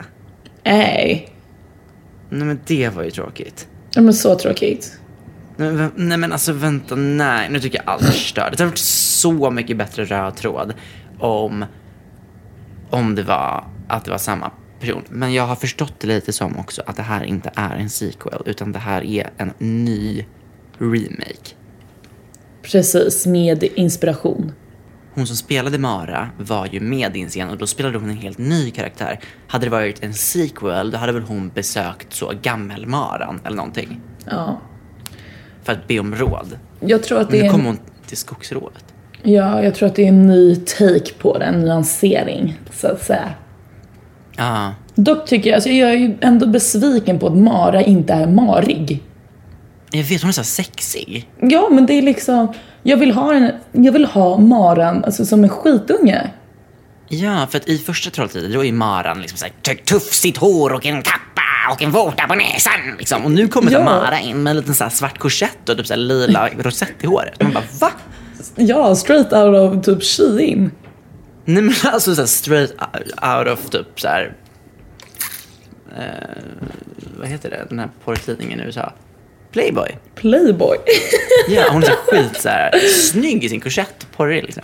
Nej. Nej men det var ju tråkigt. Ja, men så tråkigt. Nej, nej men alltså vänta, nej. Nu tycker jag allt är stört. Det hade varit så mycket bättre röd tråd om, om det var att det var samma person. Men jag har förstått det lite som också att det här inte är en sequel utan det här är en ny remake. Precis, med inspiration. Hon som spelade Mara var ju med i en scen och då spelade hon en helt ny karaktär. Hade det varit en sequel då hade väl hon besökt så gammelmaran eller någonting. Ja. För att be om råd. Jag tror att Men det nu är kom en, hon till skogsrådet. ja, jag tror att det är en ny take på det, en nyansering så att säga. Ja. Dock tycker jag, alltså jag är ju ändå besviken på att Mara inte är marig. Jag vet, hon är så sexig. Ja, men det är liksom, jag vill ha en, jag vill ha Maran alltså, som en skitunge. Ja, för att i första Trolltiden då är Maran liksom såhär tufsigt hår och en kappa och en vårta på näsan. Liksom. Och nu kommer Ja. Mara in med en liten så här svart korsett och typ så här lila rosett i håret. Man bara va? Ja, straight out of typ Shein. Nej men alltså så här straight out of typ så här. Eh, vad heter det? Den här porrtidningen i USA. Playboy. Playboy. Ja, hon är så skit så här, snygg i sin korsett. Porrig liksom.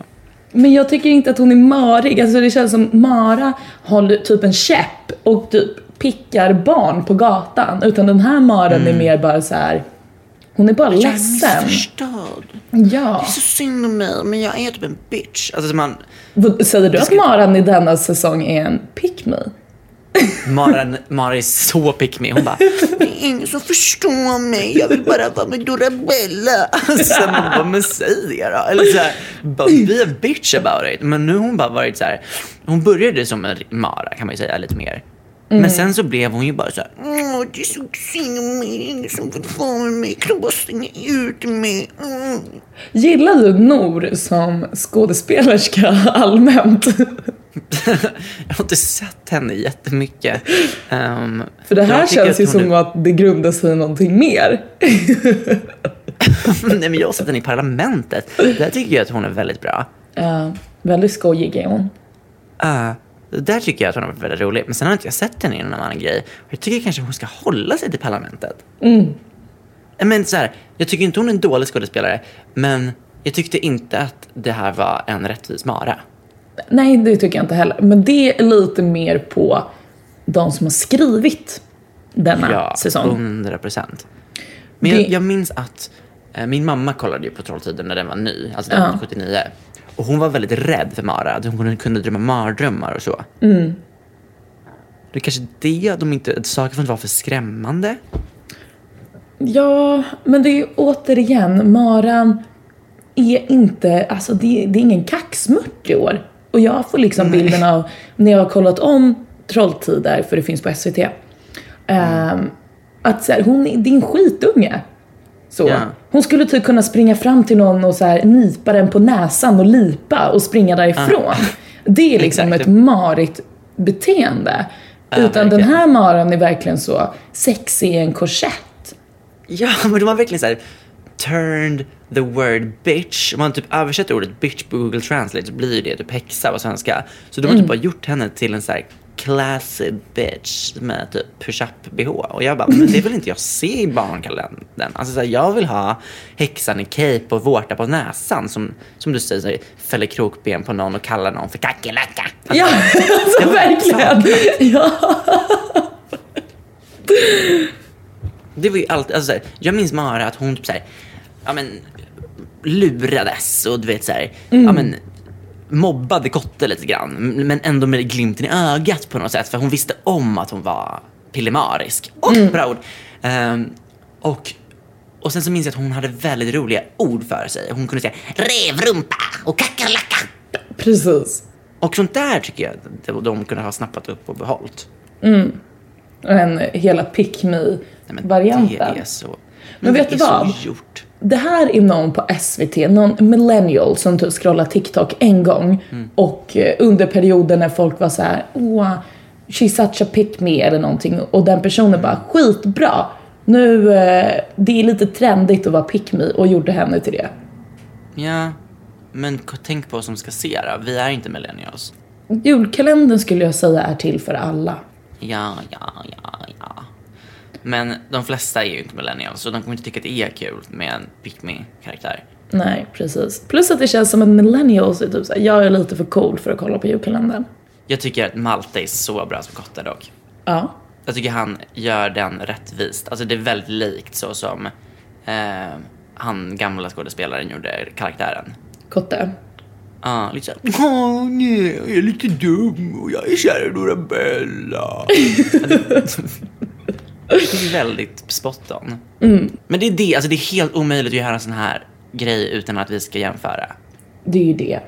Men jag tycker inte att hon är marig. Alltså det känns som Mara håller typ en käpp och typ pickar barn på gatan. Utan den här Maran är mer bara så här Hon är bara Jag är ledsen. missförstådd. Ja. Det är så synd om mig, men jag är typ en bitch. Alltså man, Säger du att Maran i denna säsong är en pick me? Mara, Mara är så pick me. Hon bara, det är ingen som förstår mig. Jag vill bara vara med Dorabella. Alltså, man bara, men säg det då. Eller så här, bara, be a bitch about it. Men nu har hon bara varit så här. Hon började som en Mara kan man ju säga lite mer. Men sen så blev hon ju bara så här, Åh, det är så synd om mig. Det är ingen som vill vara med mig. Bara stänga ut mig? Mm. Gillar du Nor som skådespelerska allmänt? Jag har inte sett henne jättemycket. Um, För det här känns ju som är- att det grundar sig i någonting mer. Nej men jag har sett henne i Parlamentet. Där tycker jag att hon är väldigt bra. Ja, väldigt skojig är hon. Uh, där tycker jag att hon har varit väldigt rolig. Men sen har inte jag sett henne i någon annan grej. Och jag tycker kanske hon ska hålla sig till Parlamentet. Mm. Men så här, jag tycker inte hon är en dålig skådespelare. Men jag tyckte inte att det här var en rättvis Mara. Nej, det tycker jag inte heller. Men det är lite mer på de som har skrivit denna Ja, säsong. 100 procent. Men Det- jag, jag minns att min mamma kollade ju på Trolltiden när den var ny, alltså den Ja. var 79. Och hon var väldigt rädd för Mara, att hon kunde, kunde drömma mardrömmar och så. Mm. Det är kanske det de inte, saker får inte vara för skrämmande. Ja, men det är ju återigen, Maran är inte, alltså det, det är ingen kaxmört i år. Och jag får liksom bilden av, när jag har kollat om Trolltider, för det finns på SVT, ehm, att så här, hon är, det är en skitunge. Så. Ja. Hon skulle typ kunna springa fram till någon och så här, nipa den på näsan och lipa och springa därifrån. Det är liksom Exakt. ett marigt beteende. Utan den verkligen. här Maran är verkligen så sexig i en korsett. Ja, men de har verkligen så här turned the word bitch. Om man typ översätter ordet bitch på Google Translate så blir det typ häxa på svenska. Så de har typ bara gjort henne till en så här classy bitch med typ push-up-bh. Och jag bara, men det vill inte jag se i barnkalendern. Alltså så här, jag vill ha häxan i cape och vårta på näsan som, som du säger, så här, fäller krokben på någon och kallar någon för kackerlacka. Ja, alltså jag verkligen. Ja. Det var ju alltid, alltså så här, jag minns Mara att hon typ så här, ja men lurades och du vet så här, ja men mobbade Kotte lite grann. Men ändå med glimten i ögat på något sätt. För hon visste om att hon var pillemarisk. Åh, bra ord. Ehm, och, och sen så minns jag att hon hade väldigt roliga ord för sig. Hon kunde säga revrumpa och kackerlacka. Precis. Och sånt där tycker jag att de- de kunde ha snappat upp och behållit. En hela pick me-varianten. Det är så... Men vet du vad? Det här är någon på SVT, någon millennial som typ scrollar TikTok en gång och eh, under perioden när folk var så här, åh, she's such a pick me eller någonting och den personen bara, skitbra, nu, eh, det är lite trendigt att vara pick me och gjorde henne till det. Ja, men tänk på vad som ska se då. Vi är inte millennials. Julkalendern skulle jag säga är till för alla. Ja, ja, ja, ja. Men de flesta är ju inte millennials så de kommer inte tycka att det är kul med en pick me-karaktär. Nej, precis. Plus att det känns som att millennials är typ såhär, jag är lite för cool för att kolla på julkalendern. Jag tycker att Malte är så bra som Kotte dock. Ja. Jag tycker han gör den rättvist. Alltså det är väldigt likt så som eh, han gamla skådespelaren gjorde karaktären. Kotte. Ja, lite såhär. Åh nej, jag är lite dum och jag är kär i Dorabella. det är väldigt spot on. Men det är det, alltså det är helt omöjligt att göra en sån här grej utan att vi ska jämföra. Det är ju det.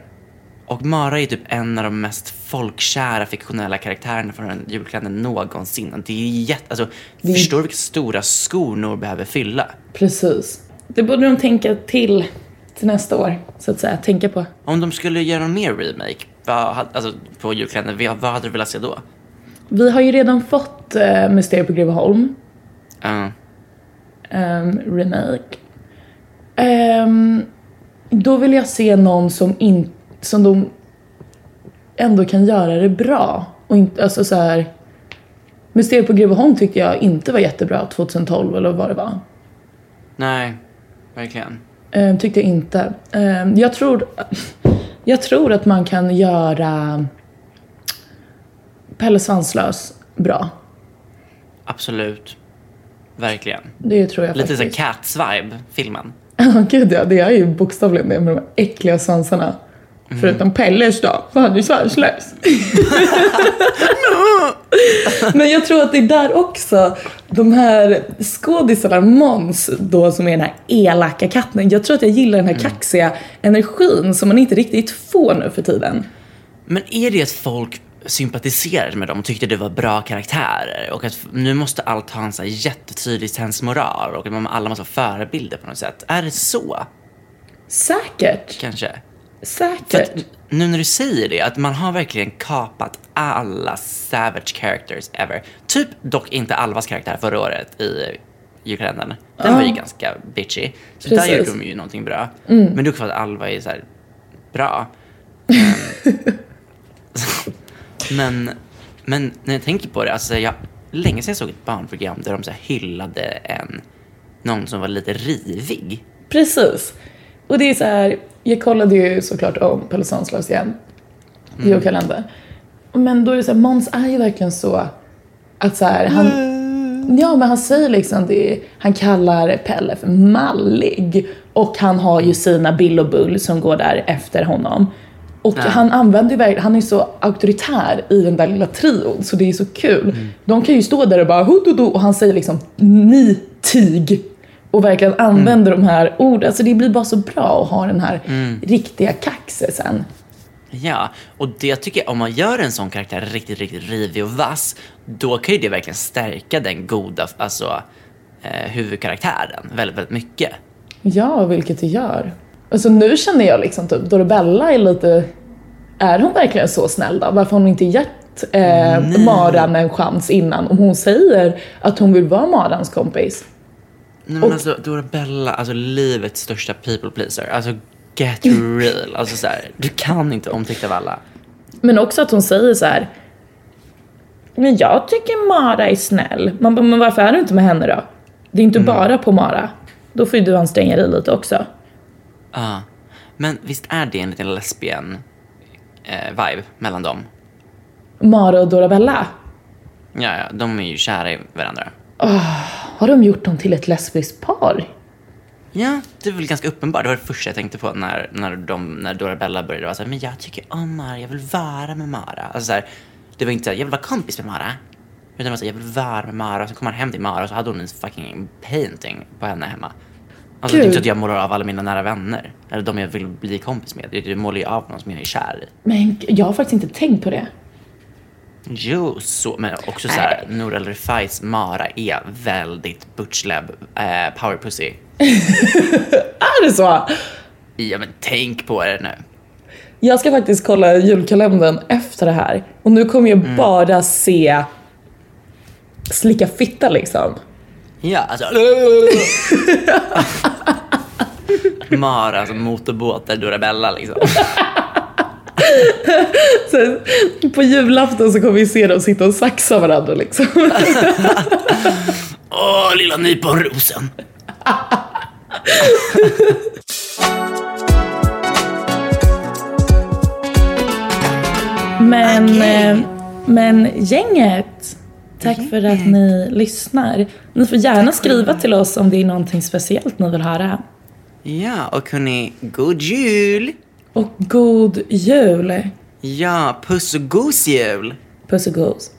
Och Mara är typ en av de mest folkkära fiktionella karaktärerna från en julkalender någonsin. Det är jätte, alltså, Det förstår du vilka stora skor Nor behöver fylla? Precis. Det borde de tänka till till nästa år, så att säga. Tänka på. Om de skulle göra någon mer remake, vad, alltså på julkalendern, vad hade du velat se då? Vi har ju redan fått uh, Mysteriet på Greveholm, Ja. um, remake. Ehm, då vill jag se någon som, in, som de ändå kan göra det bra. Och inte, alltså så här. Mysteriet på Greveholm tyckte jag inte var jättebra 2012 eller vad det var. Nej, verkligen. Ehm, tyckte jag inte. Jag, tror, jag tror att man kan göra Pelle Svanslös bra. Absolut. Verkligen. Det tror jag Lite så faktiskt. Cats-vibe, filmen. Ja, gud ja. Det är ju bokstavligen det med de äckliga svansarna. Förutom Pelles då, för han är svanslös. Men jag tror att det är där också, de här skådisarna, Måns då som är den här elaka katten. Jag tror att jag gillar den här kaxiga energin som man inte riktigt får nu för tiden. Men är det att folk sympatiserade med dem och tyckte det var bra karaktärer och att nu måste allt ha en så här jättetydlig sensmoral och att man- alla måste vara förebilder på något sätt? Är det så? Säkert. Kanske? Säkert. att, nu när du säger det, att man har verkligen kapat alla savage characters ever. Typ dock inte Alvas karaktär förra året i julkalendern. Den var ju ganska bitchy. Så där Precis. gjorde de ju någonting bra. Men det är också för att Alva är så här bra. Ehm, men, men när jag tänker på det, alltså jag, länge sedan jag såg ett barnprogram där de så hyllade en, någon som var lite rivig. Precis. Och det är så här, jag kollade ju såklart om Pelle Svanslös igen. I julkalendern. Men då är det så här, Måns är ju verkligen så att så här, han... Ja, men han säger liksom det. Han kallar Pelle för mallig. Och han har ju sina Bill och Bull som går där efter honom. Och han använder verkligen, han är så auktoritär i den där lilla trion så det är så kul. De kan ju stå där och bara hududu och han säger liksom ni tig. Och verkligen använder de här orden. Så det blir bara så bra att ha den här riktiga kaxisen. Ja, och det tycker jag, om man gör en sån karaktär riktigt, riktigt rivig och vass, då kan ju det verkligen stärka den goda, alltså eh, huvudkaraktären väldigt, väldigt mycket. Ja, vilket det gör. Alltså nu känner jag liksom typ, Dorabella är lite... Är hon verkligen så snäll då? Varför har hon inte gett eh, Maran en chans innan? Om hon säger att hon vill vara Marans kompis. Nej, men alltså Dorabella, alltså livets största people pleaser. Alltså get real. Alltså så här, du kan inte omtyckt av alla. Men också att hon säger så här. Men jag tycker Mara är snäll. Man bara, men varför är du inte med henne då? Det är inte bara på Mara. Då får ju du anstränga dig lite också. Ja. Men visst är det en liten lesbian eh, vibe mellan dem? Mara och Dorabella. Ja, ja, de är ju kära i varandra. Har de gjort dem till ett lesbiskt par? Ja, det är väl ganska uppenbart. Det var det första jag tänkte på när, när, de, när Dorabella började vara såhär, men jag tycker om Mara, jag vill vara med Mara. Alltså så här, det var inte såhär, jag vill vara kompis med Mara. Utan det var såhär, jag vill vara med Mara. Och så kom han hem till Mara och så hade hon en fucking painting på henne hemma. Alltså det är Gud. inte att jag målar av alla mina nära vänner. Eller de jag vill bli kompis med. Jag målar ju av någon som jag är kär i. Men jag har faktiskt inte tänkt på det. Jo, så, men också så här, Nour El Refais Mara är väldigt butchlab eh, power pussy. Är det så? Ja men tänk på det nu. Jag ska faktiskt kolla julkalendern efter det här. Och nu kommer jag bara se slicka fitta liksom. Ja, alltså. Mara som motorbåtar Dorabella liksom. Så, på julafton så kommer vi se dem sitta och saxa varandra liksom. Åh, lilla nyponrosen. Men, eh, men gänget, tack för att ni lyssnar. Ni får gärna skriva till oss om det är någonting speciellt ni vill höra. Ja, och hörni, god jul! Och god jul! Ja, puss och god jul! Puss och gos.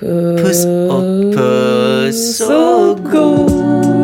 Puss och puss och och gos.